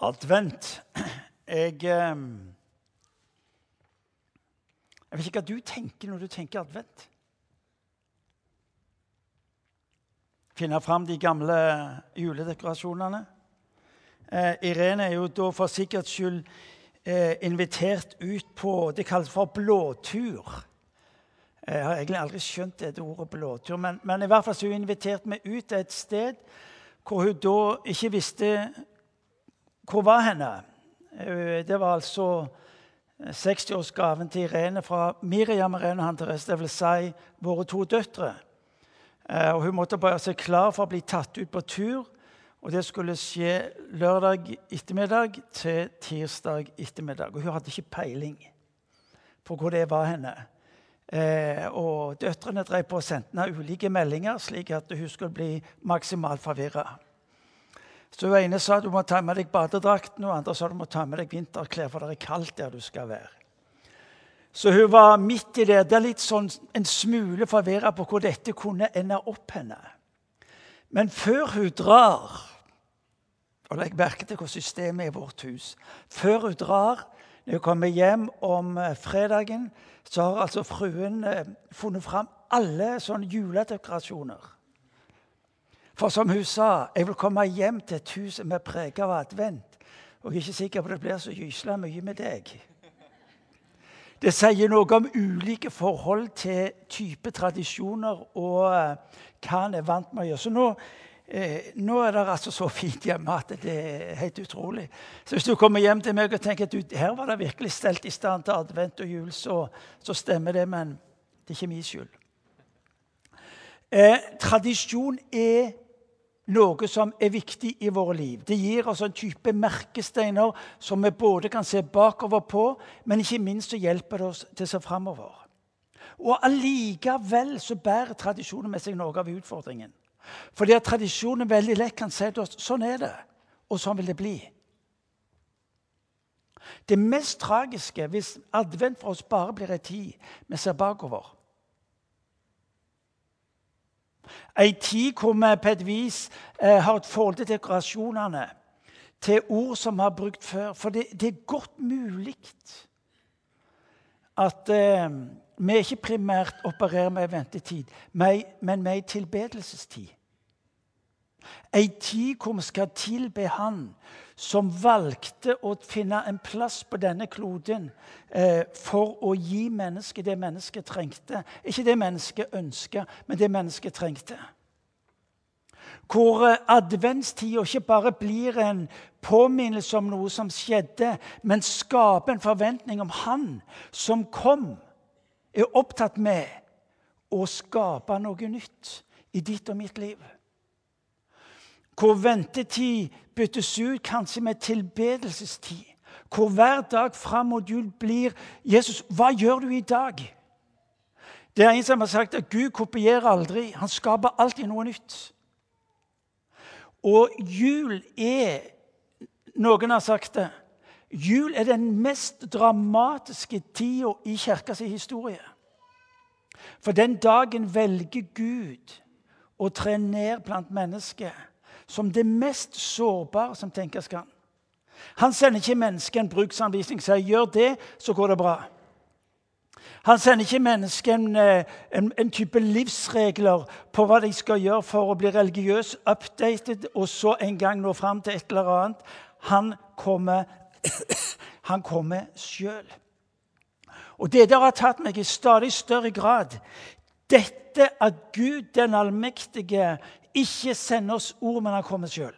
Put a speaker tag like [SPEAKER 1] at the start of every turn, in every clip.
[SPEAKER 1] Advent. Jeg eh, Jeg vet ikke hva du tenker når du tenker advent. Finne fram de gamle juledekorasjonene. Eh, Irene er jo da for sikkerhets skyld eh, invitert ut på Det kalles for blåtur. Jeg har egentlig aldri skjønt dette ordet blåtur, men, men i hvert fall så er hun invitert meg ut til et sted hvor hun da ikke visste hvor var henne? Eh, det var altså 60-årsgaven til Irene fra Miriam Irene Therese, dvs. Si våre to døtre. Eh, og hun måtte bare seg klar for å bli tatt ut på tur. Og Det skulle skje lørdag ettermiddag til tirsdag ettermiddag. Og hun hadde ikke peiling på hvor det var henne. Eh, og Døtrene drev på og sendte ulike meldinger, slik at hun skulle bli maksimalt forvirra. Så hun ene sa du må ta med deg badedrakten, og andre sa du må ta med deg vinterklær, for det er kaldt der du skal være. Så hun var midt i det. Det er litt sånn en smule forvirra på hvor dette kunne ende opp henne. Men før hun drar og Legg merke til hvor systemet er i vårt hus. Før hun drar, når hun kommer hjem om eh, fredagen, så har altså fruen eh, funnet fram alle sånne juledekorasjoner. For som hun sa, jeg vil komme hjem til et hus som er preget av advent. Og jeg er ikke sikker på det blir så gysla mye med deg. Det sier noe om ulike forhold til type tradisjoner og uh, hva en er vant med å gjøre. Så nå, eh, nå, er det altså så fint hjemme at det er helt utrolig. Så hvis du kommer hjem til meg og tenker at du, her var det virkelig stelt i stand til advent og jul, så, så stemmer det, men det er ikke min skyld. Eh, tradisjon er noe som er viktig i våre liv. Det gir oss en type merkesteiner som vi både kan se bakover på, men ikke minst så hjelper det oss til å se framover. Og Allikevel så bærer tradisjonen med seg noe av utfordringen. Fordi at tradisjonen veldig lett kan si til oss sånn er det, og sånn vil det bli. Det mest tragiske hvis advent for oss bare blir en tid vi ser bakover, Ei tid hvor vi på et vis eh, har et forhold til dekorasjonene, til ord som vi har brukt før. For det, det er godt mulig at eh, vi ikke primært opererer med ventetid, men med ei tilbedelsestid. Ei tid hvor vi skal tilbe Han som valgte å finne en plass på denne kloden eh, for å gi mennesket det mennesket trengte. Ikke det mennesket ønska, men det mennesket trengte. Hvor eh, adventstida ikke bare blir en påminnelse om noe som skjedde, men skaper en forventning om Han som kom, er opptatt med å skape noe nytt i ditt og mitt liv hvor ventetid byttes ut kanskje med tilbedelsestid. Hvor hver dag fram mot jul blir 'Jesus, hva gjør du i dag?' Det er en som har sagt at Gud kopierer aldri. Han skaper alltid noe nytt. Og jul er Noen har sagt det. Jul er den mest dramatiske tida i kirkas historie. For den dagen velger Gud å tre ned blant mennesker som det mest sårbare som tenkes kan. Han sender ikke mennesket en bruksanvisning sier 'gjør det, så går det bra'. Han sender ikke mennesket en, eh, en, en, type livsregler på hva de skal gjøre for å bli religiøs updated og så en gang nå fram til et eller annet. Han kommer, han kommer sjøl. Og det der har tatt meg i stadig større grad. Dette at Gud den allmektige ikke sender oss ord, men han kommer sjøl.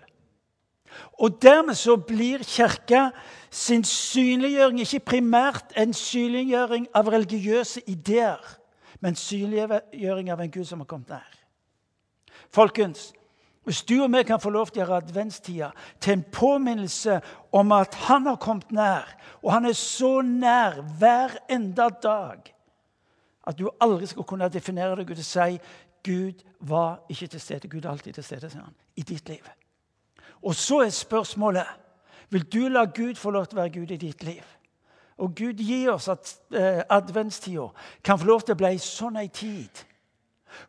[SPEAKER 1] Og Dermed så blir Kirka sin synliggjøring ikke primært en synliggjøring av religiøse ideer, men synliggjøring av en Gud som har kommet nær. Folkens, hvis du og vi kan få lov til å gjøre adventstida til en påminnelse om at han har kommet nær, og han er så nær hver enda dag at du aldri skal kunne definere deg ut og si Gud var ikke til stede. Gud er alltid til stede, sier han, i ditt liv. Og så er spørsmålet vil du la Gud få lov til å være Gud i ditt liv. Og Gud gir oss at eh, adventstida kan få lov til å bli sånn ei tid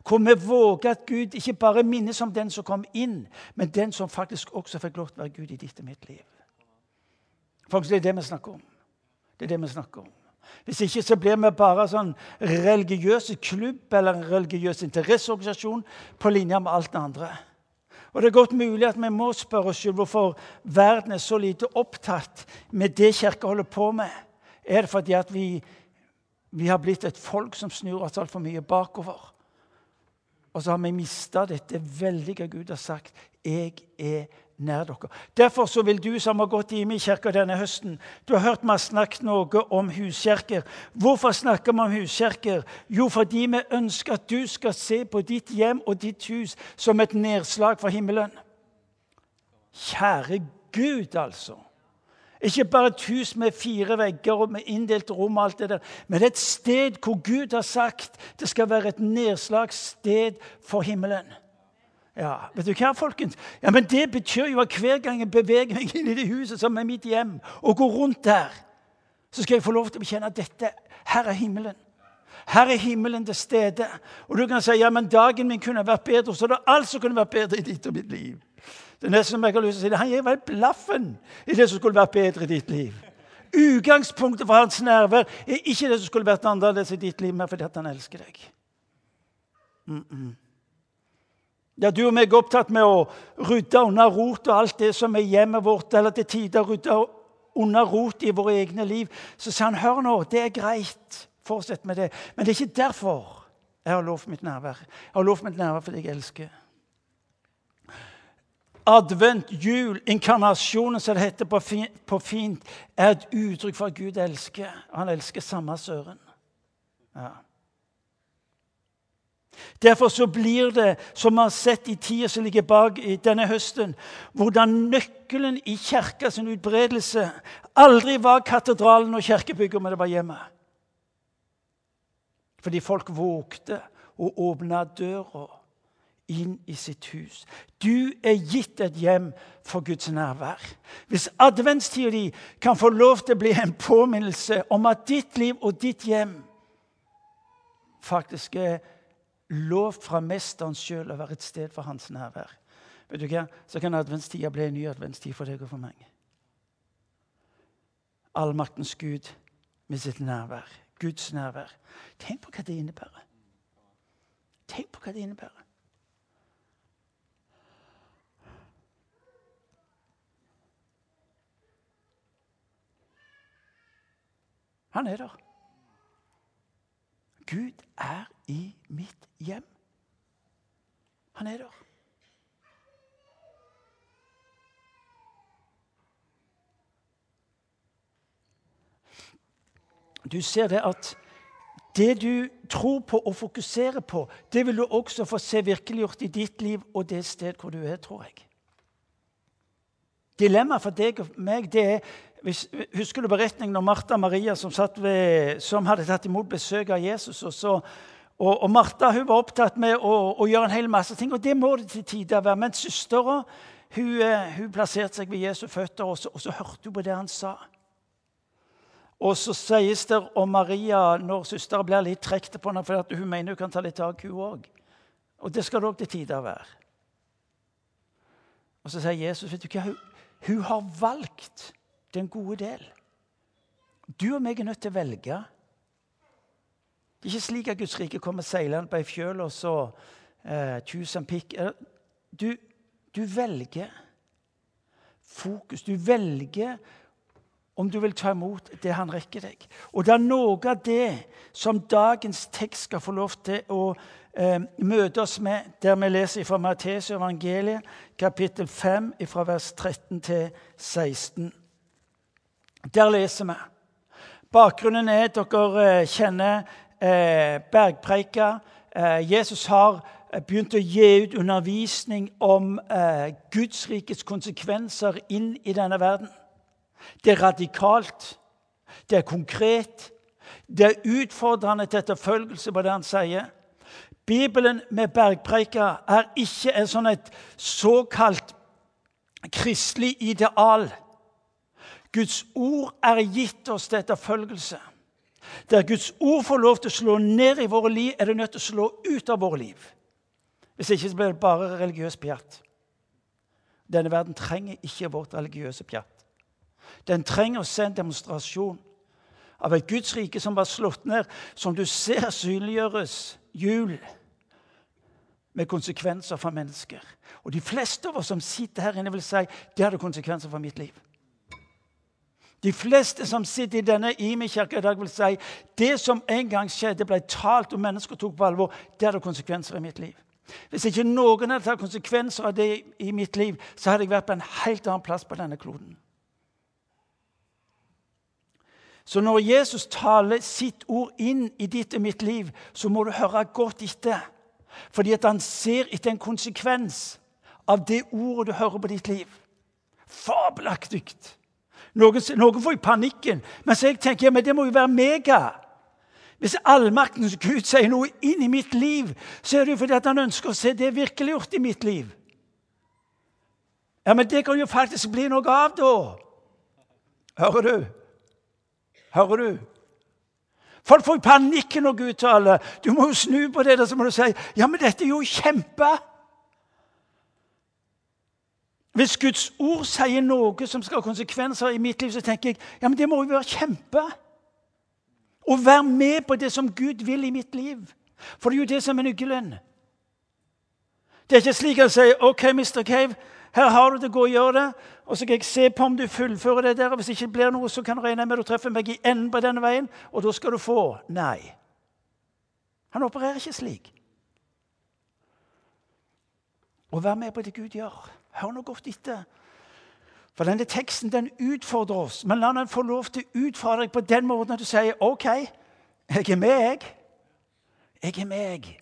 [SPEAKER 1] hvor vi våger at Gud ikke bare minnes om den som kom inn, men den som faktisk også fikk lov til å være Gud i ditt og mitt liv. Folk, Det er det vi snakker om. Det er det vi snakker om. Hvis ikke så blir vi bare sånn religiøs klubb eller en religiøs interesseorganisasjon på linje med alt det andre. Og Det er godt mulig at vi må spørre oss selv hvorfor verden er så lite opptatt med det Kirka holder på med. Er det fordi at vi, vi har blitt et folk som snur oss altfor mye bakover? Og så har vi mista dette veldige Gud har sagt 'Jeg er nær dere'. Derfor så vil du som har gått i min kirke denne høsten Du har hørt meg snakke noe om huskirker. Hvorfor snakker vi om huskirker? Jo, fordi vi ønsker at du skal se på ditt hjem og ditt hus som et nedslag fra himmelen. Kjære Gud, altså. Ikke bare et hus med fire vegger og med inndelt rom, og alt det der, men et sted hvor Gud har sagt det skal være et nedslagssted for himmelen. Ja, vet du hva, folkens? Ja, men Det betyr jo at hver gang jeg beveger meg inn i det huset som er mitt hjem, og går rundt der, så skal jeg få lov til å bekjenne at dette, her er himmelen. Her er himmelen til stede. Og du kan si ja, men dagen min kunne vært bedre, så det er alt som kunne vært bedre i ditt og mitt liv. Det er nesten som jeg har lyst til å si. Han gir vel blaffen i det som skulle vært bedre i ditt liv. Utgangspunktet for hans nærvær er ikke det som skulle vært annerledes i ditt liv, men fordi han elsker deg. Mm -mm. Ja, Du og meg er opptatt med å rydde unna rot og alt det som er hjemmet vårt, eller til tider rydde unna rot i våre egne liv. Så sier han hør nå, det er greit, fortsett med det. Men det er ikke derfor jeg har lovt mitt nærvær. Jeg har lovt mitt nærvær fordi jeg elsker advent, jul, inkarnasjonen, som det heter på, fint, er et uttrykk for at Gud elsker. Han elsker samme søren. Ja. Derfor så blir det, som vi har sett i tida som ligger bak i denne høsten, hvordan nøkkelen i kirkas utbredelse aldri var katedralen og kirkebygget, men det var hjemmet. Fordi folk vågte å åpne døra inn i sitt hus. Du er gitt et hjem for Guds nærvær. Hvis adventstida di kan få lov til å bli en påminnelse om at ditt liv og ditt hjem faktisk er lov fra Mesteren sjøl å være et sted for hans nærvær, vet du hva? så kan adventstida bli en ny adventstid for deg og for meg. Allmaktens Gud med sitt nærvær. Guds nærvær. Tenk på hva det innebærer. Tenk på hva det innebærer. Han er der. Gud er i mitt hjem. Han er der. Du ser det at det du tror på og fokuserer på, det vil du også få se virkeliggjort i ditt liv og det sted hvor du er, tror jeg. Dilemmaet for deg og meg det er Husker du beretningen om Martha og Maria som, ved, som, hadde tatt imot besøk av Jesus? Og, så, og, og Martha hun var opptatt med å, å, gjøre en hel masse ting, og det må det til tider være. Men søstera hun, eh, hun, plasserte seg ved Jesu føtter, og så, og så hørte hun på det han sa. Og så sies det om Maria når søstera blir litt trukket på henne for hun mener hun kan ta litt tak, hun òg. Og det skal det òg til tider være. Og så sier Jesus vet du hva, hun, hun har valgt den gode del. Du og meg er nødt til å velge. Det er ikke slik at Guds rike kommer seilende på ei fjøl og så eh, tusen pikk. Du, du velger fokus. Du velger om du vil ta imot det han rekker deg. Og det er noe av det som dagens tekst skal få lov til å eh, møte oss med, der vi leser fra Matteus evangeliet, kapittel 5, fra vers 13 til 16. Der leser vi. Bakgrunnen er at dere eh, kjenner bergpreika. Eh, Jesus har eh, begynt å gi ut undervisning om eh, Guds rikets konsekvenser inn i denne verden. Det er radikalt, det er konkret, det er utfordrende til etterfølgelse på det han sier. Bibelen med bergpreika er ikke en sånn et såkalt kristelig ideal. Guds ord er gitt oss til etterfølgelse. Der Guds ord får lov til å slå ned i våre liv, er det nødt til å slå ut av våre liv. Hvis ikke så blir det bare religiøst pjatt. Denne verden trenger ikke vårt religiøse pjatt. Den trenger å se en demonstrasjon av et Guds rike som var slått ned, som du ser synliggjøres jul med konsekvenser for mennesker. Og de fleste av oss som sitter her inne, vil si det hadde konsekvenser for mitt liv. De fleste som sitter i denne Imi-kirka i dag, vil si det som en gang skjedde, ble talt og mennesker tok på alvor, det hadde konsekvenser i mitt liv. Hvis ikke noen hadde tatt konsekvenser av det i mitt liv, så hadde jeg vært på en helt annen plass på denne kloden. Så når Jesus taler sitt ord inn i ditt og mitt liv, så må du høre godt etter. Fordi at han ser etter en konsekvens av det ordet du hører på ditt liv. Fabelaktig! Noen, noen får jo panikken, mens jeg tenker ja, men det må jo være mega. Hvis allmaktens Gud sier noe inn i mitt liv, så er det jo fordi at han ønsker å se det virkeliggjort i mitt liv. Ja, Men det kan jo faktisk bli noe av, da. Hører du? Hører du? Folk får panikk når Gud taler. Du må jo snu på det, og så må du si ja, men dette er jo kjempe. Hvis Guds ord sier noe som skal ha konsekvenser i mitt liv, så tenker jeg ja, men det må jo være kjempe. Å være med på det som Gud vil i mitt liv. For det er jo det som er nøkkelen. Det er ikke slik at jeg sier OK, Mr. Cave, her har du det, gå og gjør det. Og så kan jeg se på om du fullfører det der. og Hvis det ikke blir noe, så kan du regne med at du treffer meg i enden på denne veien, og da skal du få. Nei. Han opererer ikke slik. Å være med på det Gud gjør. Hør nå godt etter. For denne teksten den utfordrer oss, men la den få lov til å utfordre deg på den måten at du sier OK, jeg er med, jeg. Jeg er med. jeg.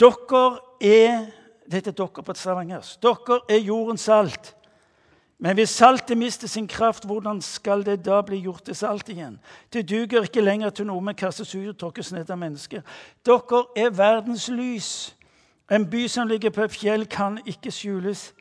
[SPEAKER 1] Dere er dette er dere på Stavanger. Dere er jordens salt. Men hvis saltet mister sin kraft, hvordan skal det da bli gjort til salt igjen? Det duger ikke lenger til noe, men kastes ut og tråkkes ned av mennesker. Dere er verdens lys. En by som ligger på et fjell, kan ikke skjules.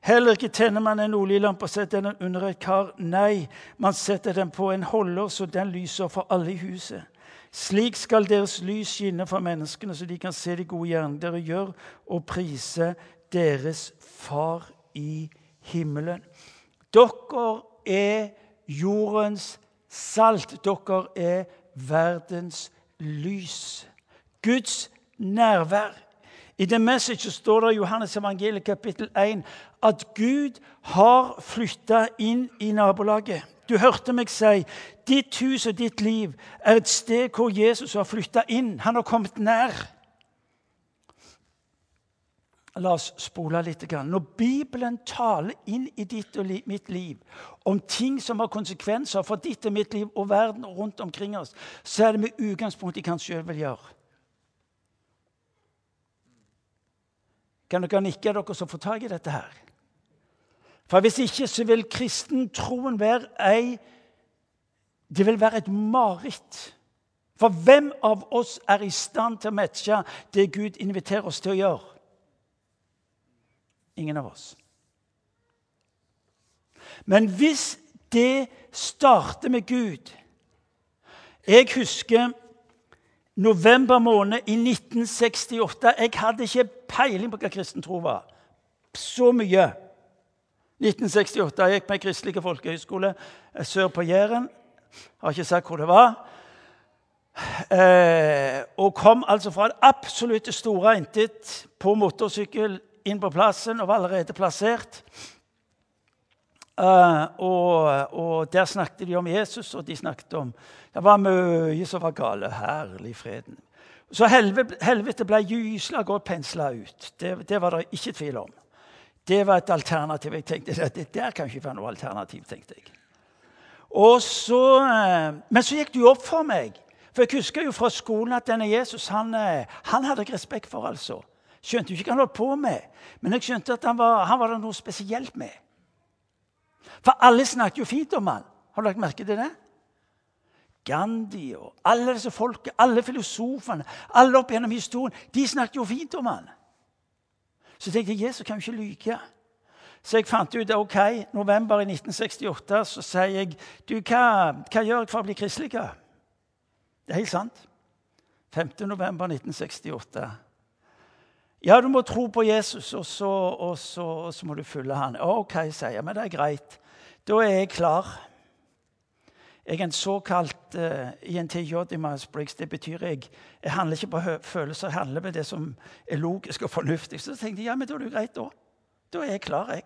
[SPEAKER 1] Heller ikke tenner man en oljelampe og setter den under et kar. Nei, man setter den på en holder, så den lyser for alle i huset. Slik skal deres lys skinne for menneskene, så de kan se de gode gjerningene dere gjør, og prise deres Far i himmelen. Dere er jordens salt. Dere er verdens lys. Guds nærvær. I The Message står det i Johannes evangeliet kapittel 1 at Gud har flytta inn i nabolaget. Du hørte meg si ditt hus og ditt liv er et sted hvor Jesus har flytta inn. Han har kommet nær. La oss spole litt. Når Bibelen taler inn i ditt og mitt liv om ting som har konsekvenser for ditt og mitt liv og verden rundt omkring oss, så er det med utgangspunkt i hva han sjøl vil gjøre. Kan dere nikke, dere som får tak i dette her? For Hvis ikke så vil kristentroen være ei Det vil være et mareritt. For hvem av oss er i stand til å matche det Gud inviterer oss til å gjøre? Ingen av oss. Men hvis det starter med Gud Jeg husker november måned i 1968. Jeg hadde ikke peiling på hva kristen tro var. Så mye. 1968 jeg gikk på en kristelig folkehøyskole eh, sør på Jæren. Har ikke sagt hvor det var. Eh, og kom altså fra det absolutt store intet på motorsykkel inn på plassen og var allerede plassert. Uh, og, og, der snakket de om Jesus, og de snakket om Det var mye som var gale. Herlig freden. Så helvete, ble gysla godt pensla ut. Det, det var det ikke tvil om. Det var et alternativ. Jeg tenkte, Det der kan ikke være noe alternativ. tenkte jeg. Så, eh, men så gikk det jo opp for meg. For Jeg husker jo fra skolen at denne Jesus han, eh, han hadde jeg respekt for. altså. Skjønte jo ikke hva han holdt på med, men jeg skjønte at han var, han var det noe spesielt med. For alle snakket jo fint om han. Har du lagt merke til det? Gandhi og alle disse folket, alle filosofene, alle opp gjennom historien, de snakket jo fint om han. Så tenkte jeg Jesus kan jo ikke lyke. Så jeg fant ut ok, november i 1968 så sier jeg du, hva, hva gjør jeg for å bli kristelig? Det er helt sant. 5. november 1968. Ja, du må tro på Jesus, og så, og så, og så må du følge han. Ok, sier jeg, men det er greit. Da er jeg klar. Jeg er en såkalt uh, eh, INTJ i Miles Briggs. Det betyr jeg jeg handler ikke på følelser, jeg handler på det som er logisk og fornuftig. Så tenkte jeg ja, men da er det greit, da. Da er jeg klar, jeg.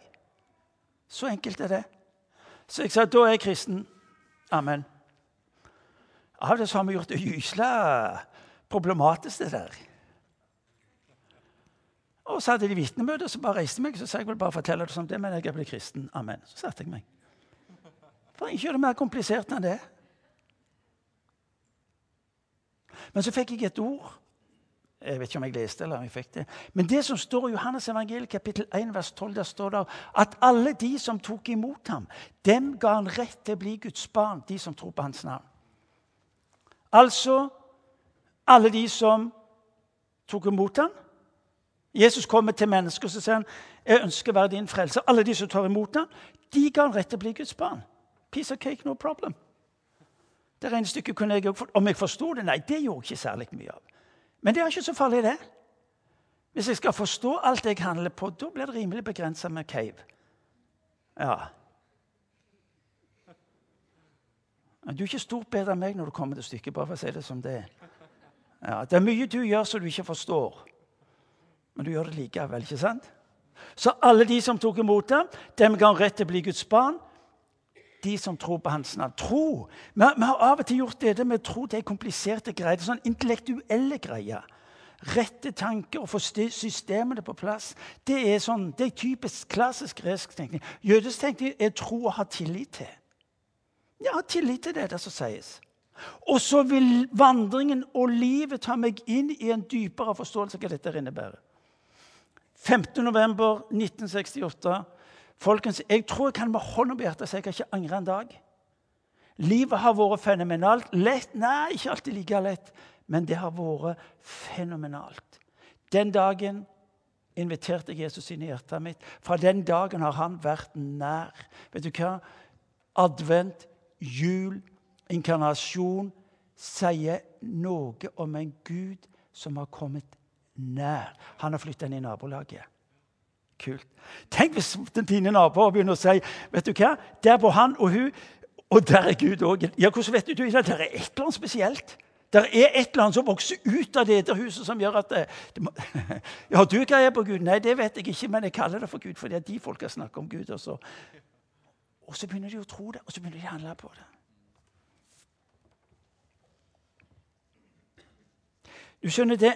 [SPEAKER 1] Så enkelt er det. Så jeg sa da er jeg kristen. Amen. Av det så har vi gjort det gysla problematisk, det der. Og så hadde de vitnemøte, så bare reiste meg, så sa jeg vil bare fortelle det som det, men jeg blitt kristen. Amen. Så satte jeg meg. For ikke gjøre det mer komplisert enn det. Men så fikk jeg et ord. Jeg vet ikke om jeg leste eller om jeg fikk det. Men det som står i Johannes evangeliet kapittel 1, vers 12, der står det at alle de som tok imot ham, dem ga han rett til å bli Guds barn, de som tror på hans navn. Altså alle de som tok imot ham. Jesus kommer til mennesker og sier han, jeg ønsker å være din frelser. Alle de som tar imot ham, de ga han rett til å bli Guds barn. Piece of cake, no problem. Det regnestykket kunne jeg òg Om jeg forsto det? Nei, det gjorde jeg ikke særlig mye av. Men det er ikke så farlig, det. Hvis jeg skal forstå alt jeg handler på, da blir det rimelig begrensa med cave. Ja. Du er ikke stort bedre enn meg når du kommer til stykket, bare for å si det som det er. Ja, det er mye du gjør som du ikke forstår, men du gjør det likevel. ikke sant? Så alle de som tok imot dem, dem ga rett til å bli Guds barn de som tror på hans navn. Tro. Vi, vi, har av og til gjort det med tro det er kompliserte greier. Det er sånn intellektuelle greier. Rette tanker og få systemene på plass. Det er, sånn, det er typisk klassisk gresk tenkning. Jødisk tenkning er tro og ha tillit til. Ja, ha tillit til det, det som sies. Og så vil vandringen og livet ta meg inn i en dypere forståelse av hva dette innebærer. 5.11.1968 Folkens, Jeg tror jeg kan med hånda på hjertet si jeg kan ikke angre en dag. Livet har vært fenomenalt. Lett? Nei, ikke alltid like lett. Men det har vært fenomenalt. Den dagen inviterte Jesus inn i hjertet mitt. Fra den dagen har han vært nær. Vet du hva? Advent, jul, inkarnasjon sier noe om en Gud som har kommet nær. Han har flytta inn i nabolaget. Kult. Tenk hvis den fine naboen begynner å si vet du hva, der bor han og hun, og der er Gud òg. Ja, hvordan vet du det? Der er et eller annet spesielt. Der er et eller annet som vokser ut av det huset som gjør at det, det må, Ja, du greier på Gud? Nei, det vet jeg ikke, men jeg kaller det for Gud fordi de folka snakker om Gud. Og så, og så begynner de å tro det, og så begynner de å handle på det. Du skjønner det,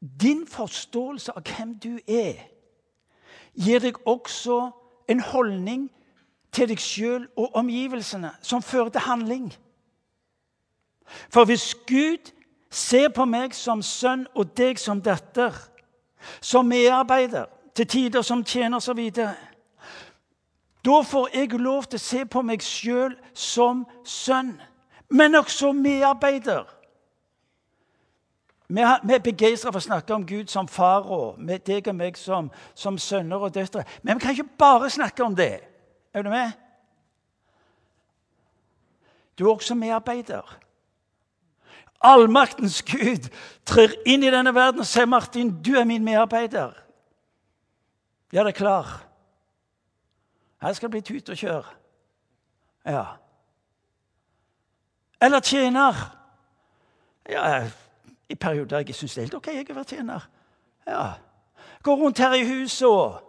[SPEAKER 1] din forståelse av hvem du er, gir deg også en holdning til deg sjøl og omgivelsene som fører til handling. For hvis Gud ser på meg som sønn og deg som datter, som medarbeider, til tider som tjener så videre, da får jeg lov til å se på meg sjøl som sønn, men også medarbeider. Vi er begeistra for å snakke om Gud som far og deg og meg som, som sønner og døtre. Men vi kan ikke bare snakke om det. Er du med? Du er også medarbeider. Allmaktens Gud trer inn i denne verden og sier, 'Martin, du er min medarbeider.' Ja, det er klar. Her skal det bli tut og kjør. Ja. Eller tjener. Ja, i perioder jeg syns det er helt OK jeg er tjener. Ja. Gå rundt her i huset og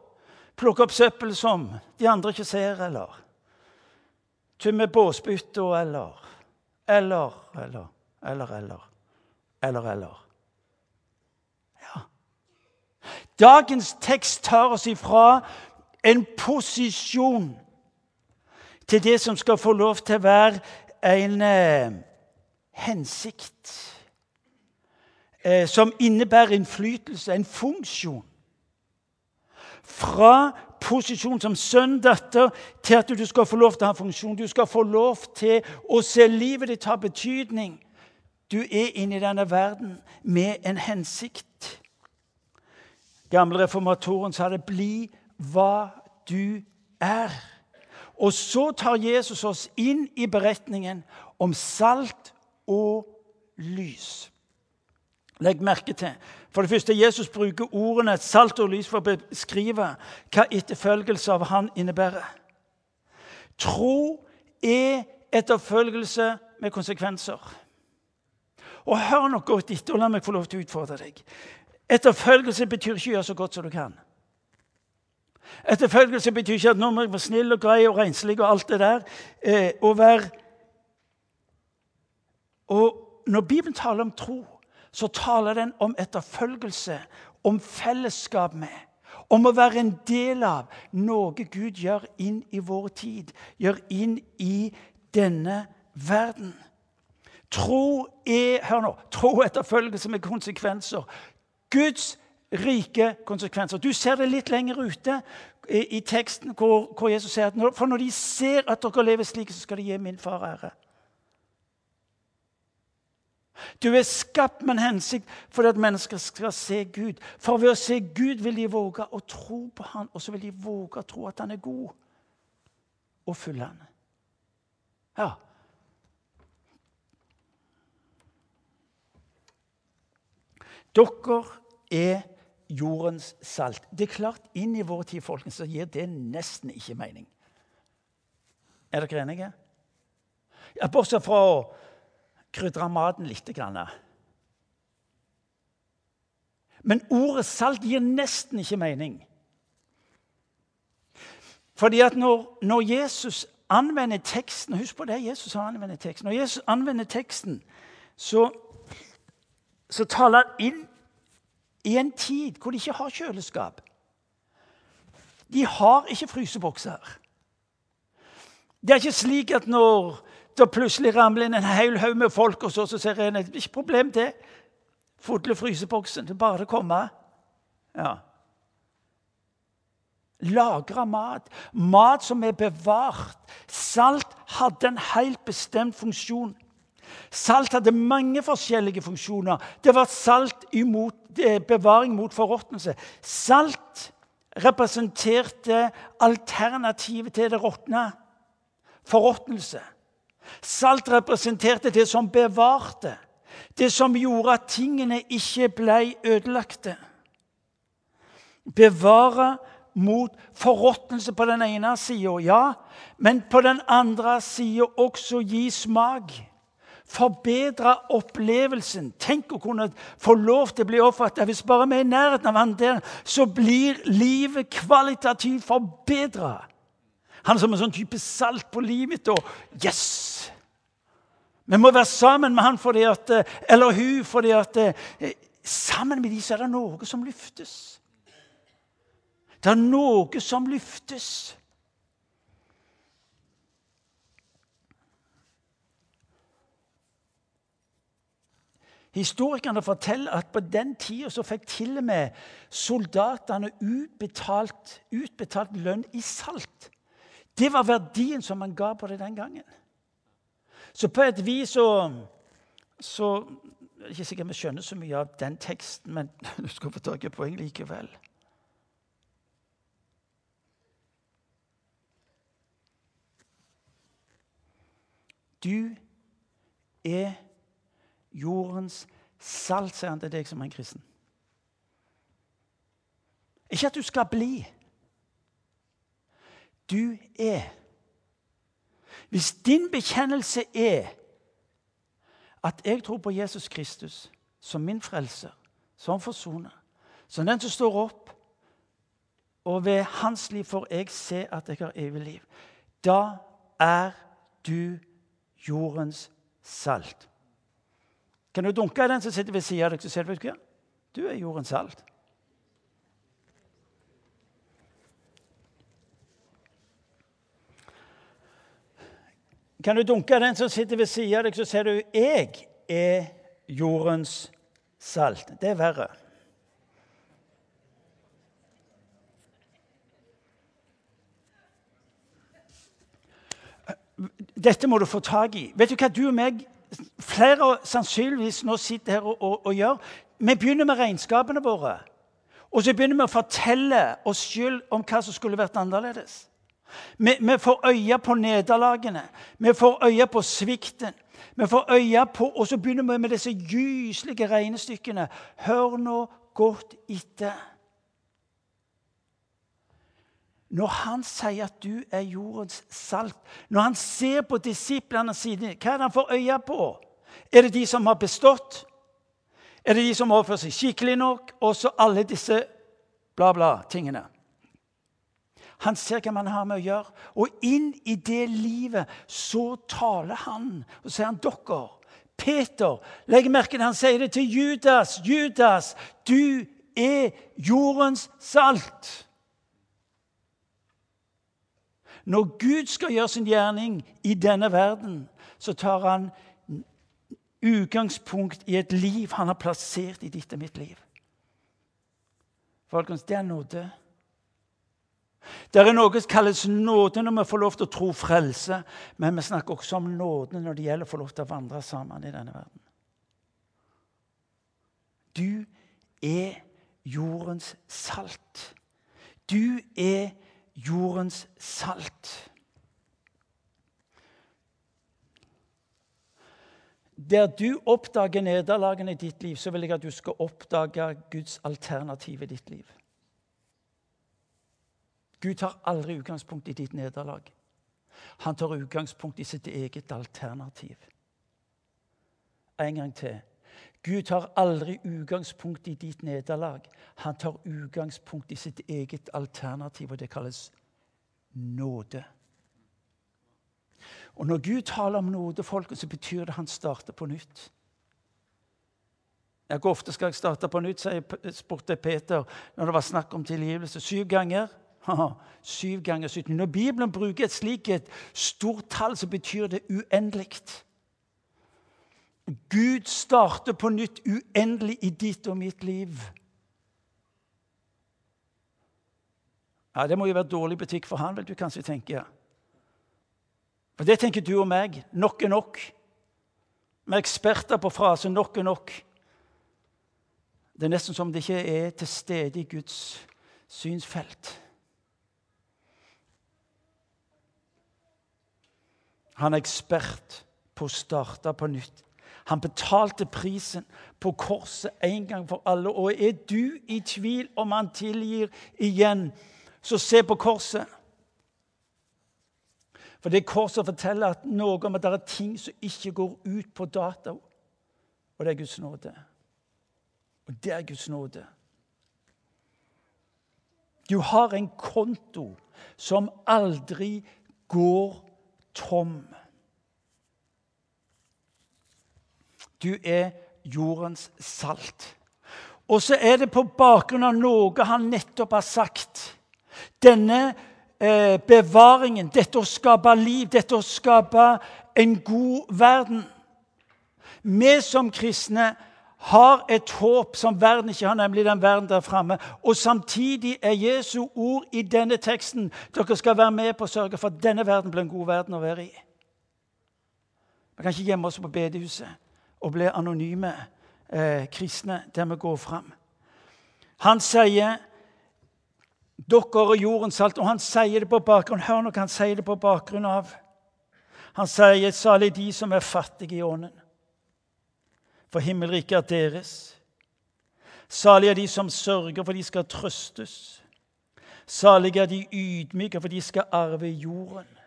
[SPEAKER 1] plukke opp søppel som de andre ikke ser, eller tømme båsbytta, eller Eller, eller, eller, eller. Eller, eller. Ja. Dagens tekst tar oss ifra en posisjon til det som skal få lov til å være en eh, hensikt eh, som innebærer innflytelse, en funksjon. Fra posisjon som sønn, datter, til at du skal få lov til å ha funksjon. Du skal få lov til å se livet ditt ha betydning. Du er inne i denne verden med en hensikt. Gamle reformatoren sa det 'bli hva du er'. Og så tar Jesus oss inn i beretningen om salt og lys. Legg merke til for det første, Jesus bruker ordene salt og lys for å beskrive hva etterfølgelse av han innebærer. Tro er etterfølgelse med konsekvenser. Og hør nok godt etter, og la meg få lov til å utfordre deg. Etterfølgelse betyr ikke å gjøre så godt som du kan. Etterfølgelse betyr ikke at nå må jeg være snill og grei og renslig og alt det der. Eh, og være Og når Bibelen taler om tro, så taler den om etterfølgelse, om fellesskap med, om å være en del av noe Gud gjør inn i vår tid, gjør inn i denne verden. Tro er hør nå, tro etterfølgelse med konsekvenser. Guds rike konsekvenser. Du ser det litt lenger ute i, teksten hvor, hvor, Jesus sier at for når de ser at dere lever slik, så skal de gi min far ære. Du er skapt med en hensikt for at mennesker skal se Gud. For ved å se Gud vil de våge å tro på Han, og så vil de våge å tro at Han er god og fullende. Ja. Dere er jordens salt. Det er klart, inn i vår tid folkens, så gir det nesten ikke mening. Er dere enige? Ja, Bortsett fra å krydre maten litt. Men ordet salt gir nesten ikke mening. Fordi at når, når Jesus anvender teksten Husk på det Jesus har anvendt teksten. Når Jesus anvender teksten, så, så taler han inn i en tid hvor de ikke har kjøleskap. De har ikke frysebokser. Det er ikke slik at når det plutselig ramler inn en hel haug med folk, og så, så ser en ikke problem det. Fodle fryseboksen. Det er bare å komme. Ja. Lagre mat. Mat som er bevart. Salt hadde en helt bestemt funksjon. Salt hadde mange forskjellige funksjoner. Det var salt imot, eh, bevaring mot forråtnelse. Salt representerte alternativet til det råtne. Forråtnelse. Salt representerte det som bevarte, det som gjorde at tingene ikke ble ødelagte. Bevare mot forråtnelse på den ene sida, ja, men på den andre sida også gi smak forbedre opplevelsen. Tenk å kunne få lov til å bli oppfattet. Hvis bare vi er i nærheten av andelen, så blir livet kvalitativt forbedra. Han er som en sånn type salt på livet. Og yes! Vi må være sammen med han fordi at, eller hun fordi at eh, sammen med dem så er det noe som løftes. Det er noe som løftes. Historikerne forteller at på den tida så fikk til og med soldatene utbetalt, utbetalt lønn i salt. Det var verdien som man ga på det den gangen. Så på et vis så, så Jeg er ikke sikkert vi skjønner så mye av den teksten, men du skal få tak i poeng likevel. Du er jordens salt, sier han til deg som er en kristen. Ikke at du skal bli. Du er. Hvis din bekjennelse er at jeg tror på Jesus Kristus som min frelser, som forsoner, som den som står opp, og ved hans liv får jeg se at jeg har evig liv, da er du jordens salt. Kan du dunke den som sitter ved siden av deg, så ser du hva? Du er jordens salt. Kan du dunke den som sitter ved siden av deg, så sier du 'Jeg er jordens salt'. Det er verre. Dette må du få tak i. Vet du hva du og meg flere sannsynligvis nå sitter her og, og, og, gjør. Vi begynner med regnskapene våre. Og så begynner vi å fortelle oss sjøl om hva som skulle vært annerledes. Vi, vi får øye på nederlagene, vi får øye på svikten. Vi får øye på, Og så begynner vi med disse gyselige regnestykkene. Hør nå godt etter. Når han sier at du er jordens salt, når han ser på disiplene sine, hva er det han får øye på? Er det de som har bestått? Er det de som oppfører seg skikkelig nok? Og så alle disse bla-bla-tingene. Han ser hva man har med å gjøre. Og inn i det livet så taler han. Og sier han dere. Peter, legg merke til han sier det til Judas. Judas, du er jordens salt. Når Gud skal gjøre sin gjerning i denne verden, så tar han utgangspunkt i et liv han har plassert i ditt og mitt liv. Folkens, det er nåde. Det er noe som kalles nåde når vi får lov til å tro frelse, men vi snakker også om nåde når det gjelder å få lov til å vandre sammen i denne verden. Du er jordens salt. Du er jordens salt. Der du oppdager nederlagene i ditt liv, så vil jeg at du skal oppdage Guds alternativ i ditt liv. Gud tar aldri utgangspunkt i ditt nederlag. Han tar utgangspunkt i sitt eget alternativ. En gang til. Gud tar aldri utgangspunkt i ditt nederlag. Han tar utgangspunkt i sitt eget alternativ, og det kalles nåde. Og Når Gud taler om nåde, folket, så betyr det at han starter på nytt. Hvor ofte skal jeg starte på nytt, spurte Peter når det var snakk om tilgivelse. Syv ganger. Syv ganger 17. Når Bibelen bruker et slikt stort tall, så betyr det uendelig. Gud starter på nytt uendelig i ditt og mitt liv. Ja, Det må jo være dårlig butikk for han, vil du kanskje tenke. For det tenker du og meg. Nok er nok. Vi er eksperter på frasen 'nok er nok'. Det er nesten som det ikke er til stede i Guds synsfelt. Han er ekspert på å starte på nytt. Han betalte prisen på korset en gang for alle. Og er du i tvil om han tilgir igjen, så se på korset. For det korset forteller at noe om at det er ting som ikke går ut på data. Og det er Guds nåde. Og det er Guds nåde. Du har en konto som aldri går tom. Du er jordens salt. Og så er det på bakgrunn av noe han nettopp har sagt. Denne eh, bevaringen, dette å skape liv, dette å skape en god verden. Vi som kristne har et håp som verden ikke har, nemlig den verden der framme. Og samtidig er Jesu ord i denne teksten dere skal være med på å sørge for at denne verden blir en god verden å være i. Vi kan ikke gjemme oss på bedehuset og bli anonyme eh, kristne der vi går fram. Han sier dere og jordens salt, og han sier det på bakgrunn Hør nå han sier det på bakgrunn av. Han sier salig de som er fattige i ånden, for himmelriket er deres. Salige er de som sørger, for de skal trøstes. Salige er de ydmyke, for de skal arve jorden.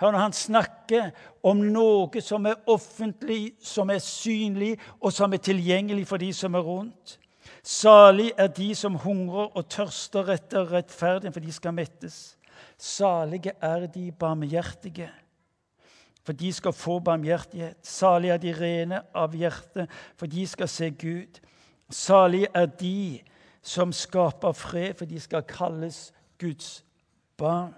[SPEAKER 1] Hør når han snakker om noe som er offentlig, som er synlig, og som er tilgjengelig for de som er rundt. Salig er de som hungrer og tørster etter rettferdighet, for de skal mettes. Salige er de barmhjertige, for de skal få barmhjertighet. Salig er de rene av hjerte, for de skal se Gud. Salig er de som skaper fred, for de skal kalles Guds barn.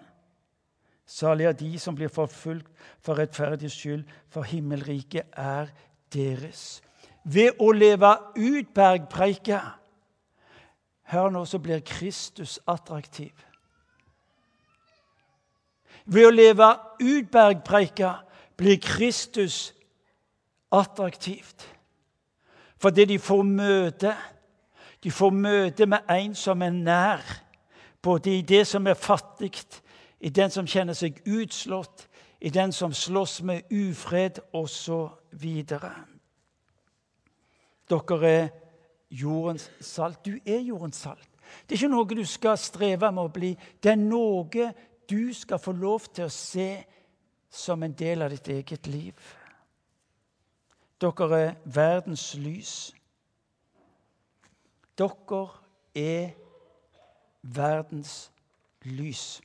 [SPEAKER 1] Salig er de som blir forfulgt for rettferdighets skyld, for himmelriket er deres. Ved å leve ut bergpreika Hør nå, så blir Kristus attraktiv. Ved å leve ut bergpreika blir Kristus attraktivt. Fordi de får møte. De får møte med en som er nær, både i det som er fattig, i den som kjenner seg utslått, i den som slåss med ufred, osv. Dere er jordens salt. Du er jordens salt. Det er ikke noe du skal streve med å bli. Det er noe du skal få lov til å se som en del av ditt eget liv. Dere er verdens lys. Dere er verdens lys.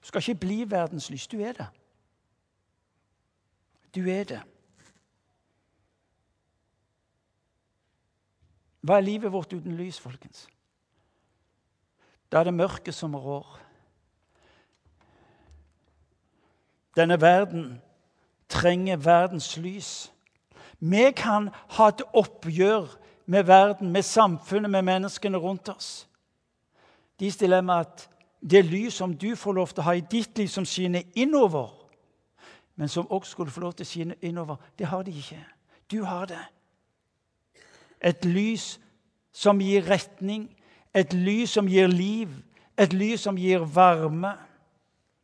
[SPEAKER 1] Du skal ikke bli verdens lys. Du er det. Du er det. Hva er livet vårt uten lys, folkens? Da er det mørket som rår. Denne verden trenger verdens lys. Vi kan ha et oppgjør med verden, med samfunnet, med menneskene rundt oss. De stiller med at det lys som du får lov til å ha i ditt liv, som skinner innover, men som også skulle få lov til å skinne innover, det har de ikke. Du har det. Et lys som gir retning, et lys som gir liv, et lys som gir varme.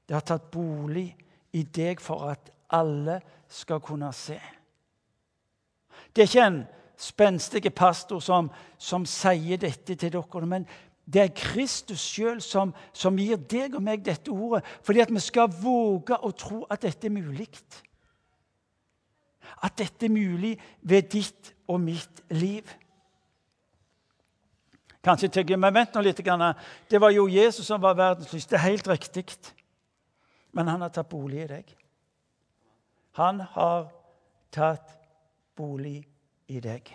[SPEAKER 1] Det har tatt bolig i deg for at alle skal kunne se. Det er ikke en spenstig pastor som, som sier dette til dere, men det er Kristus sjøl som, som, gir deg og meg dette ordet, fordi at vi skal våge å tro at dette er mulig. At dette er mulig ved ditt og mitt liv. Kanskje tenker jeg, men vent nå litt. Det var jo Jesus som var verdens lys. Det er helt riktig. Men han har tatt bolig i deg. Han har tatt bolig i deg.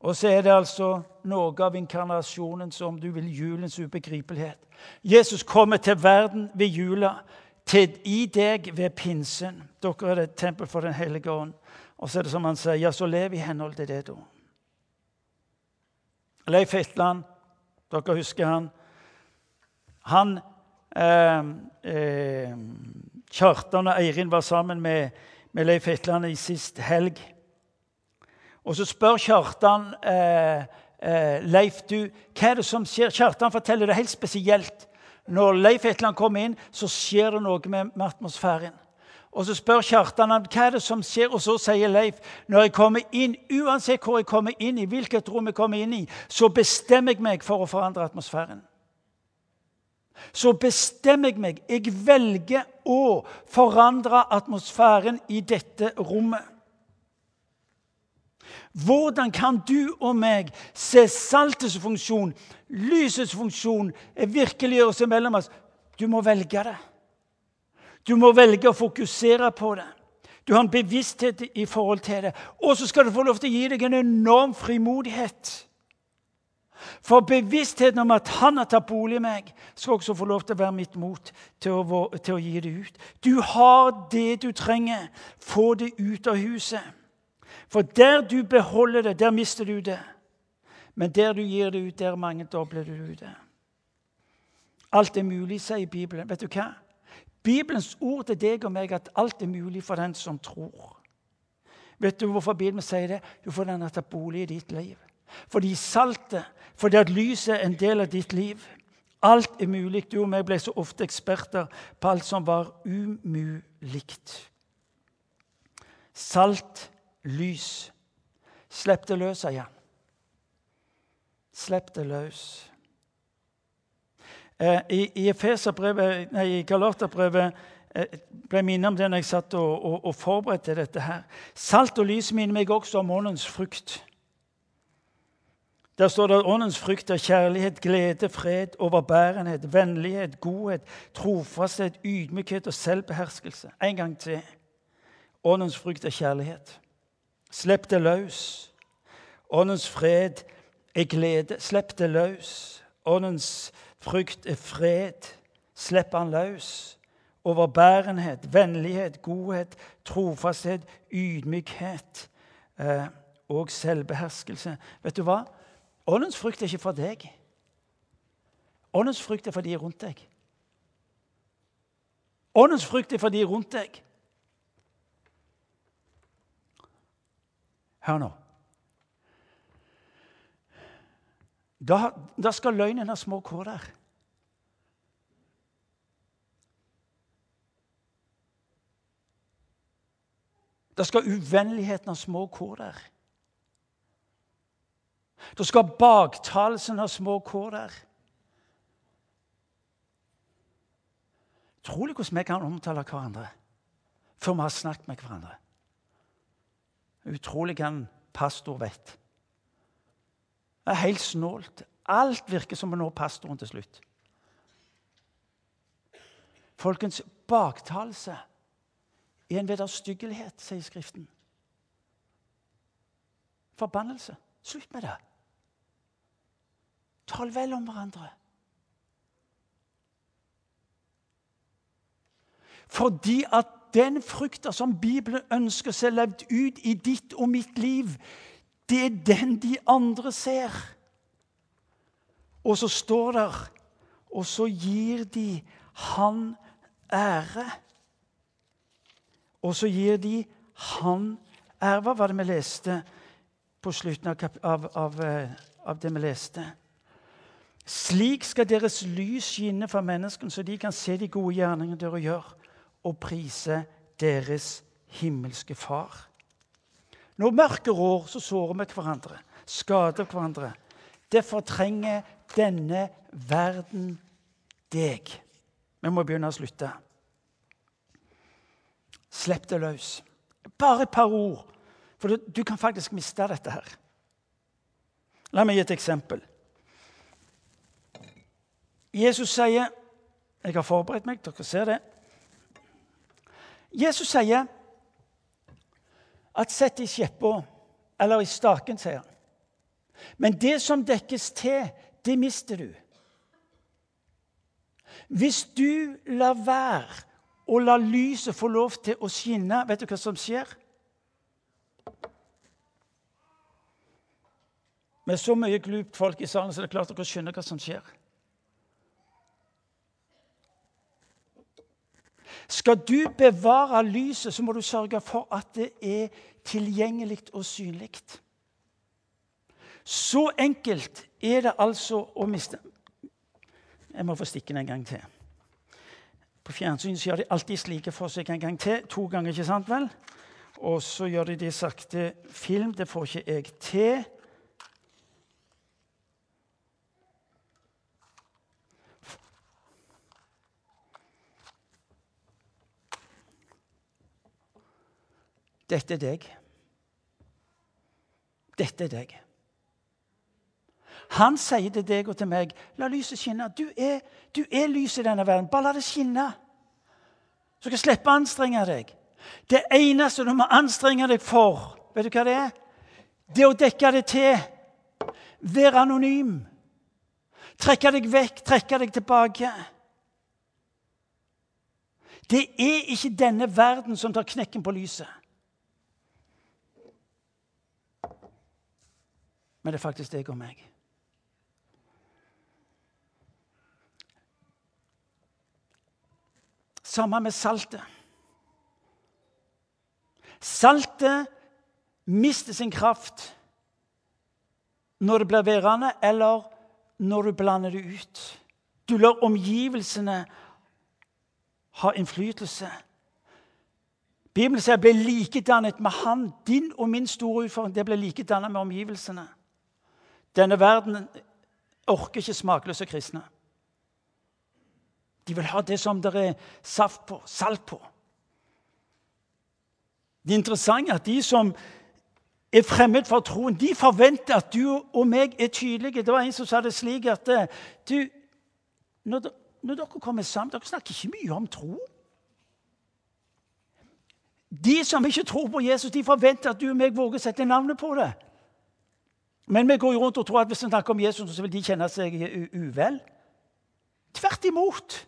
[SPEAKER 1] Og så er det altså noe av inkarnasjonen som du vil julens ubegripelighet. Jesus kommer til verden ved jula, til i deg ved pinsen. Dere er et tempel for Den hellige ånd. Og så er det som han sier, ja, så lev i henhold til det, da. Leif Hetland, dere husker han. Han Kjartan og Eirin var sammen med, med Leif Hetland i sist helg. Og så spør Kjartan eh, eh, Leif du, hva er det som skjer. Kjartan forteller det helt spesielt. Når Leif Hetland kommer inn, så skjer det noe med, med atmosfæren. Og Så spør Kjartan han, hva er det som skjer, og så sier Leif når jeg kommer inn, uansett hvor jeg kommer inn i, hvilket rom jeg kommer inn i, så bestemmer jeg meg for å forandre atmosfæren. Så bestemmer jeg meg. Jeg velger å forandre atmosfæren i dette rommet. Hvordan kan du og meg se saltets funksjon, lysets funksjon, virkeliggjøre seg mellom oss? Du må velge det. Du må velge å fokusere på det. Du har en bevissthet i forhold til det. Og så skal du få lov til å gi deg en enorm frimodighet. For bevisstheten om at han har tatt bolig i meg, skal også få lov til å være mitt mot til å, til å gi det ut. Du har det du trenger. Få det ut av huset. For der du beholder det, der mister du det. Men der du gir det ut, der mangedobler du det. Alt er mulig, sier Bibelen. Vet du hva? Bibelens ord til deg og meg at alt er mulig for den som tror. Vet du hvorfor Bibelen sier det? Jo, fordi den har tatt bolig i ditt liv. Fordi saltet, fordi at lyset er en del av ditt liv. Alt er mulig. Du og meg ble så ofte eksperter på alt som var umulig. Salt lys. Slipp det løs, sier han. Slipp det løs. Eh, I, i, nei, i Galaterbrevet eh, ble jeg minnet om det når jeg satt og, og, og, forberedte dette. her. Salt og lys minner meg også om åndens frukt. Der står det at åndens frykt er kjærlighet, glede, fred, overbærenhet, vennlighet, godhet, trofasthet, ydmykhet og selvbeherskelse. En gang til. Åndens frykt er kjærlighet. Slipp det løs. Åndens fred er glede. Slipp det løs. Åndens frykt er fred. Slipp han løs. Overbærenhet, vennlighet, godhet, trofasthet, ydmykhet eh, og selvbeherskelse. Vet du hva? Åndens frykt er ikke for deg. Åndens frykt er for de rundt deg. Åndens frykt er for de rundt deg. Hør nå. Da, da skal løgnen ha små kår der. Da skal uvennligheten ha små kåler. Det skal baktalelsen ha små kår der. Utrolig hvordan vi kan omtale hverandre før vi har snakket med hverandre. Utrolig hva en pastor vet. Det er helt snålt. Alt virker som å nå pastoren til slutt. Folkens, baktalelse er en vederstyggelighet, sier Skriften. Forbannelse. Slutt med det. Tal vel om hverandre. Fordi at den frukta som Bibelen ønsker seg levd ut i ditt og mitt liv, det er den de andre ser. Og så står der Og så gir de han ære. Og så gir de han ære. Hva var det vi leste på slutten av, av, av, eh, av det vi leste? Slik skal deres lys skinne for menneskene, så de kan se de gode gjerningene dere gjør og prise deres himmelske Far. Når mørket rår, så sårer vi hverandre, skader hverandre. Derfor trenger denne verden deg. Vi må begynne å slutte. Slipp det løs. Bare et par ord, for du, du kan faktisk miste dette her. La meg gi et eksempel. Jesus sier Jeg har forberedt meg, dere ser det. Jesus sier at 'sett i skjeppa', eller i staken, sier han. Men det som dekkes til, det mister du. Hvis du lar være å la lyset få lov til å skinne, vet du hva som skjer? Med så mye glupt folk i salen så er det klart dere skjønner hva som skjer. Skal du bevare lyset, så må du sørge for at det er tilgjengelig og synlig. Så enkelt er det altså å miste Jeg må få stikke den en gang til. På fjernsyn gjør de alltid slike forsøk en gang til. To ganger, ikke sant vel? Og så gjør de det sakte film. Det får ikke jeg til. Dette er deg. Dette er deg. Han sier til deg og til meg, 'La lyset skinne.' Du er, du er lys i denne verden. Bare la det skinne. Så kan slippe å anstrenge deg. Det eneste du må anstrenge deg for, vet du hva det er? Det å dekke det til. Være anonym. Trekke deg vekk, trekke deg tilbake. Det er ikke denne verden som tar knekken på lyset. Men det er faktisk deg og meg. Samme med saltet. Saltet mister sin kraft når det blir værende, eller når du blander det ut. Du lar omgivelsene ha innflytelse. Bibelen sier 'bli likedannet med Han'. Din og min store utfordring det blir likedannet med omgivelsene. Denne verden orker ikke smakløse kristne. De vil ha det som det er saft på, salt på. Det er at de som er fremmed for troen, de forventer at du og meg er tydelige. Det var en som sa det slik at eh, du, når, når dere kommer sammen Dere snakker ikke mye om tro. De som ikke tror på Jesus, de forventer at du og meg våger å sette navnet på det. Men vi går jo rundt og tror at hvis vi snakker om Jesus, så vil de kjenne seg uvel. Tvert imot.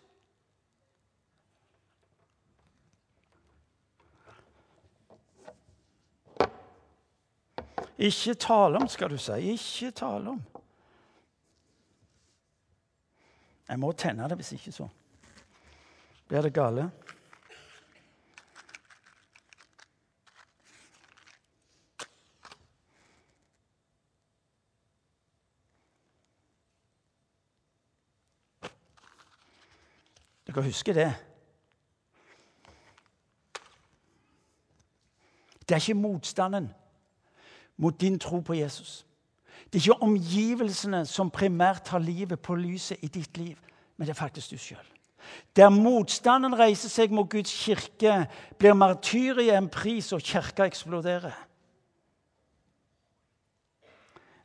[SPEAKER 1] Ikke tale om, skal du si. Ikke tale om. Jeg må tenne det, hvis ikke så blir det gale. Dere husker det? Det er ikke motstanden mot din tro på Jesus. Det er ikke omgivelsene som primært har livet på lyset i ditt liv, men det er faktisk du sjøl. Der motstanden reiser seg mot Guds kirke, blir martyriet en pris, og kirka eksploderer.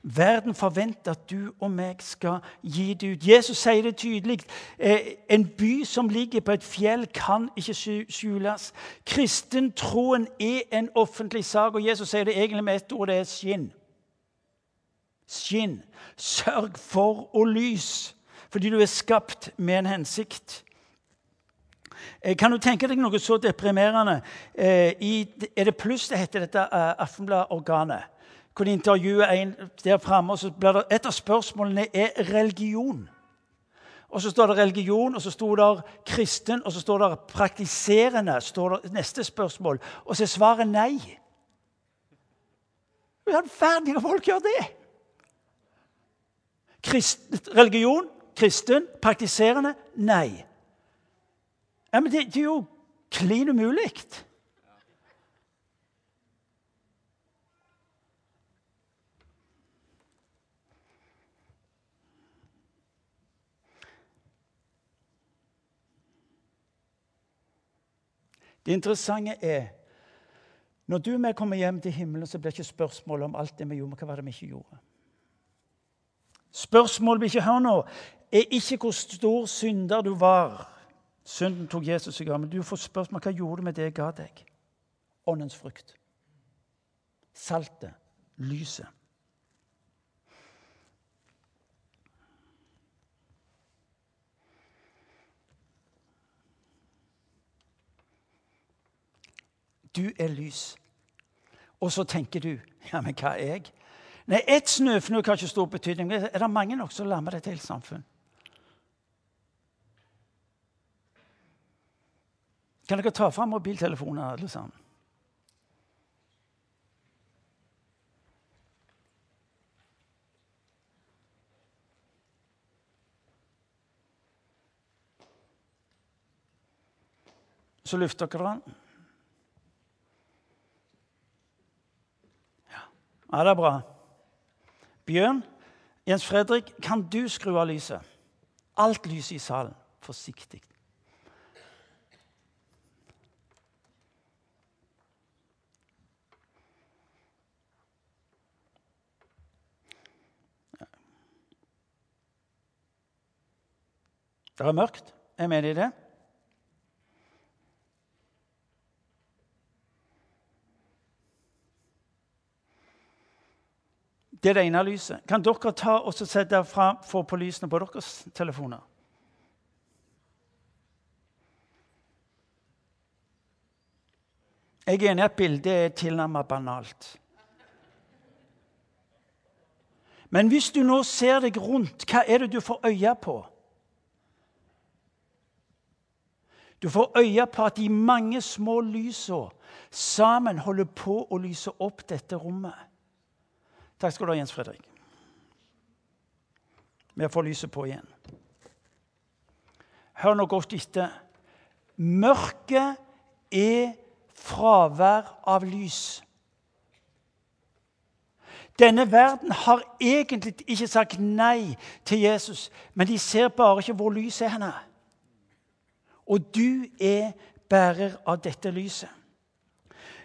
[SPEAKER 1] Verden forventer at du og meg skal gi det ut. Jesus sier det tydelig. Eh, en by som ligger på et fjell, kan ikke skjules. Kristentroen er en offentlig sak, og Jesus sier det egentlig med ett ord. Det er skinn. Skinn. Sørg for å lys, fordi du er skapt med en hensikt. Eh, kan du tenke deg noe så deprimerende? Eh, er det pluss det heter dette Aftenblad-organet? Kunne intervjue en der framme, og så blir det, et av spørsmålene er religion. Og så står det religion, og så står det kristen, og så står det praktiserende. står det Neste spørsmål. Og så er svaret nei. Hvordan ferdige folk gjør det? Kristen, religion, kristen, praktiserende nei. Ja, men det, det er jo klin umulig. Det interessante er når du og jeg kommer hjem til himmelen, så blir ikke spørsmålet om alt det vi gjorde, men hva var det vi ikke gjorde. Spørsmålet vi ikke hører nå, er ikke hvor stor synder du var. Synden tok Jesus seg av, men du får spørsmål hva gjorde du med det jeg ga deg. Åndens frukt. Saltet. Lyset. Du er lys. Og så tenker du ja, men hva er jeg? Nei, Ett snøfnugg har ikke stor betydning. Men er det mange nok som lammer det til samfunn? Kan dere ta fram mobiltelefoner, alle sammen? Så løfter dere den. Ja, det er bra. Bjørn, Jens Fredrik, kan du skru av lyset? Alt lyset i salen. Forsiktig. Det er mørkt. Er med i det? Det er det ene lyset. Kan dere ta og sette få på lysene på deres telefoner? Jeg er enig i at bildet er tilnærmet banalt. Men hvis du nå ser deg rundt, hva er det du får øye på? Du får øye på at de mange små lysene sammen holder på å lyse opp dette rommet. Takk skal du ha, Jens Fredrik. Vi får lyset på igjen. Hør nå godt etter. Mørket er fravær av lys. Denne verden har egentlig ikke sagt nei til Jesus, men de ser bare ikke hvor lyset er henne. Og du er bærer av dette lyset.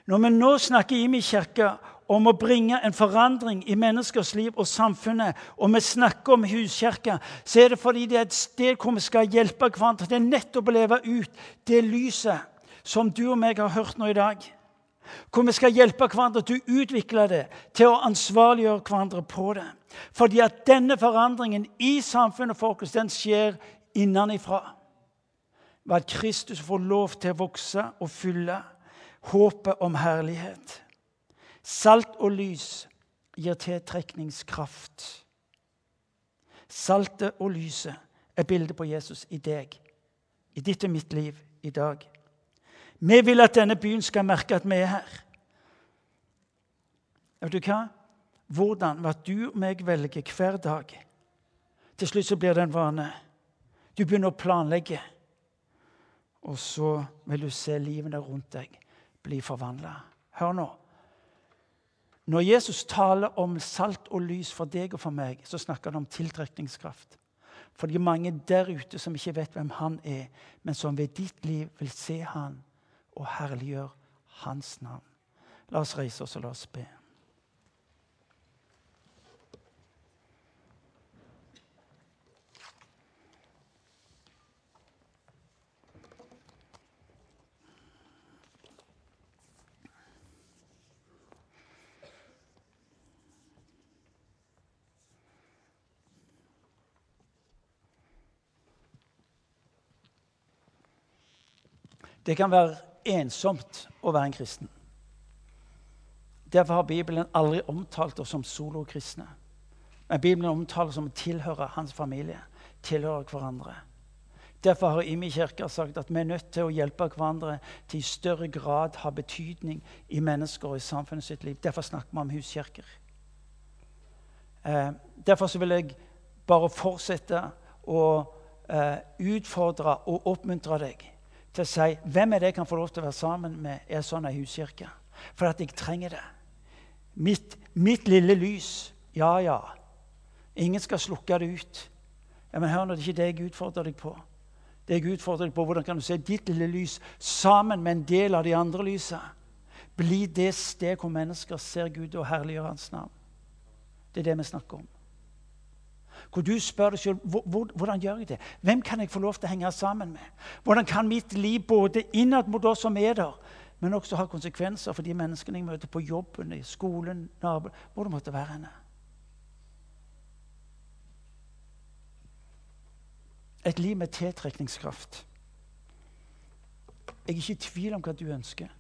[SPEAKER 1] Når vi nå snakker i min kirke om å bringe en forandring i menneskers liv og samfunnet, og vi snakker om huskirka, så er det fordi det er et sted hvor vi skal hjelpe hverandre til nettopp å leve ut det lyset som du og meg har hørt nå i dag. Hvor vi skal hjelpe hverandre til å utvikle det, til å ansvarliggjøre hverandre på det. Fordi at denne forandringen i samfunnet folkens, den skjer innenfra. Ved at Kristus får lov til å vokse og fylle håpet om herlighet. Salt og lys gir tiltrekningskraft. Saltet og lyset er bildet på Jesus i deg, i ditt og mitt liv i dag. Vi vil at denne byen skal merke at vi er her. Vet du hva? Hvordan ved at du og meg velger hver dag. Til slutt så blir det en vane. Du begynner å planlegge. Og så vil du se livene rundt deg bli forvandla. Hør nå. Når Jesus taler om salt og lys for deg og for meg, så snakker han om tiltrekningskraft. For det er mange der ute som ikke vet hvem han er, men som ved ditt liv vil se han og herliggjøre hans navn. La oss reise oss og la oss be. Det kan være ensomt å være en kristen. Derfor har Bibelen aldri omtalt oss som solokristne. Men Bibelen omtaler oss som å tilhøre hans familie, tilhøre hverandre. Derfor har Imi kirke sagt at vi er nødt til å hjelpe hverandre til i større grad ha betydning i mennesker og i samfunnet sitt liv. Derfor snakker vi om huskirker. Eh, derfor vil jeg bare fortsette å eh, utfordre og oppmuntre deg til å si hvem er det jeg kan få lov til å være sammen med er sånn ei huskirke. For at jeg trenger det. Mitt, mitt, lille lys. Ja, ja. Ingen skal slukke det ut. Ja, men hør nå, Det er ikke det jeg utfordrer deg på. Det jeg utfordrer deg på, Hvordan kan du se ditt lille lys sammen med en del av de andre lysene? Bli det sted hvor mennesker ser Gud og herliggjør Hans navn. Det er det vi snakker om. Hvor du spør deg selv hvordan gjør jeg det? Hvem kan jeg få lov til å henge sammen med? Hvordan kan mitt liv både innad mot oss som er der, men også ha konsekvenser for de menneskene jeg møter på jobben, i skolen, naboen, hvor det måtte være henne? Et liv med tiltrekningskraft. Jeg er ikke i tvil om hva du ønsker.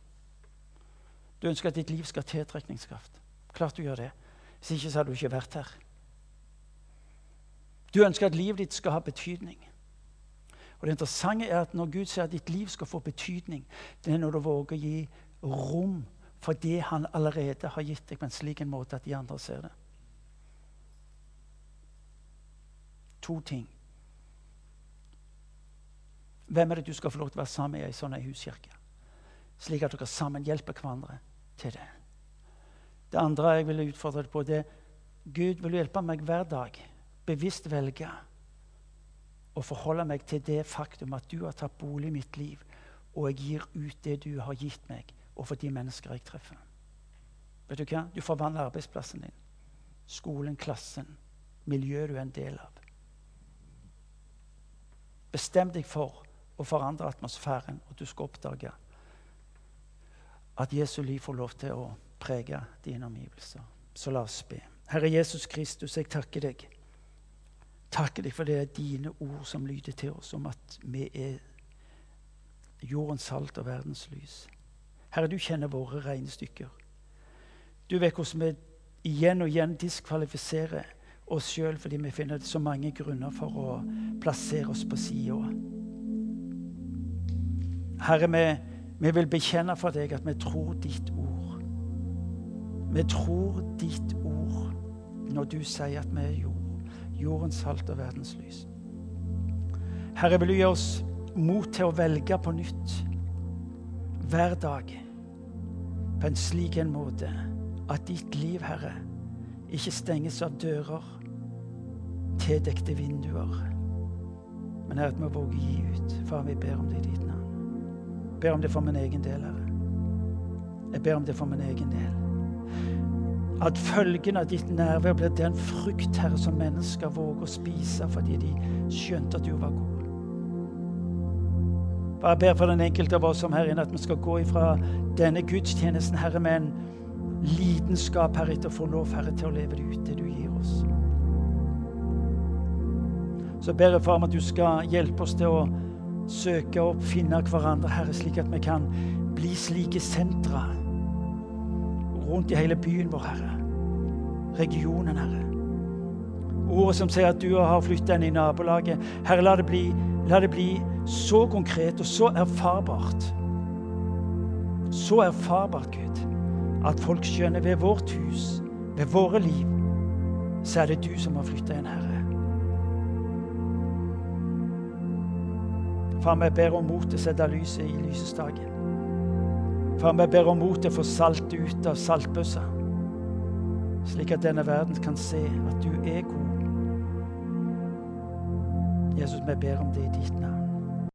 [SPEAKER 1] Du ønsker at ditt liv skal ha tiltrekningskraft. Klart du gjør det. Hvis ikke så hadde du ikke vært her. Du ønsker at livet ditt skal ha betydning. Og det interessante er at Når Gud sier at ditt liv skal få betydning, det er når du våger å gi rom for det han allerede har gitt deg på en slik en måte at de andre ser det. To ting. Hvem er det du skal få lov til å være sammen med i ei sånn huskirke? Slik at dere sammen hjelper hverandre til det. Det andre jeg vil utfordre deg på, det er Gud vil hjelpe meg hver dag bevisst velge å forholde meg til det faktum at du har tatt bolig i mitt liv, og jeg gir ut det du har gitt meg, og for de mennesker jeg treffer. Vet Du hva? Du forvandler arbeidsplassen din, skolen, klassen, miljøet du er en del av. Bestem deg for å forandre atmosfæren, og du skal oppdage at Jesu liv får lov til å prege dine omgivelser. Så la oss be. Herre Jesus Kristus, jeg takker deg takker deg for det er dine ord som lyder til oss, om at vi er jordens salt og verdens lys. Herre, du kjenner våre regnestykker. Du vet hvordan vi igjen og igjen diskvalifiserer oss sjøl fordi vi finner så mange grunner for å plassere oss på sida. Herre, vi, vi vil bekjenne for deg at vi tror ditt ord. Vi tror ditt ord når du sier at vi er jord jordens salt og verdens lys. Herre, vil du gi oss mot til å velge på nytt hver dag på en slik en måte at ditt liv, Herre, ikke stenges av dører, tildekte vinduer, men Herre, at vi våger gi ut. Far, vi ber om det i ditt navn. Jeg ber om det for min egen del, Herre. Jeg ber om det for min egen del at følgen av ditt nærvær blir den frukt, Herre, som mennesker våger å spise fordi de skjønte at du var god. Bare ber for den enkelte av oss som her inne at vi skal gå ifra denne gudstjenesten, Herre, med en lidenskap, Herre, etter å få lov, Herre, til å leve det ut, det du gir oss. Så ber jeg, Far, om at du skal hjelpe oss til å søke og finne hverandre, Herre, slik at vi kan bli slike sentra rundt i hele byen vår, Herre. Regionen, Herre. Ordet som sier at du har flytta inn i nabolaget. Herre, la det, bli, la det bli så konkret og så erfarbart. Så erfarbart, Gud, at folk skjønner ved vårt hus, ved våre liv, så er det du som har flytta inn, Herre. Far, vi ber om mot til å sette lyset i lysestaken. Far, vi ber om mot til å få salt ut av saltbøssa. slik at denne verden kan se at du er god. Jesus, vi ber om det i ditt navn.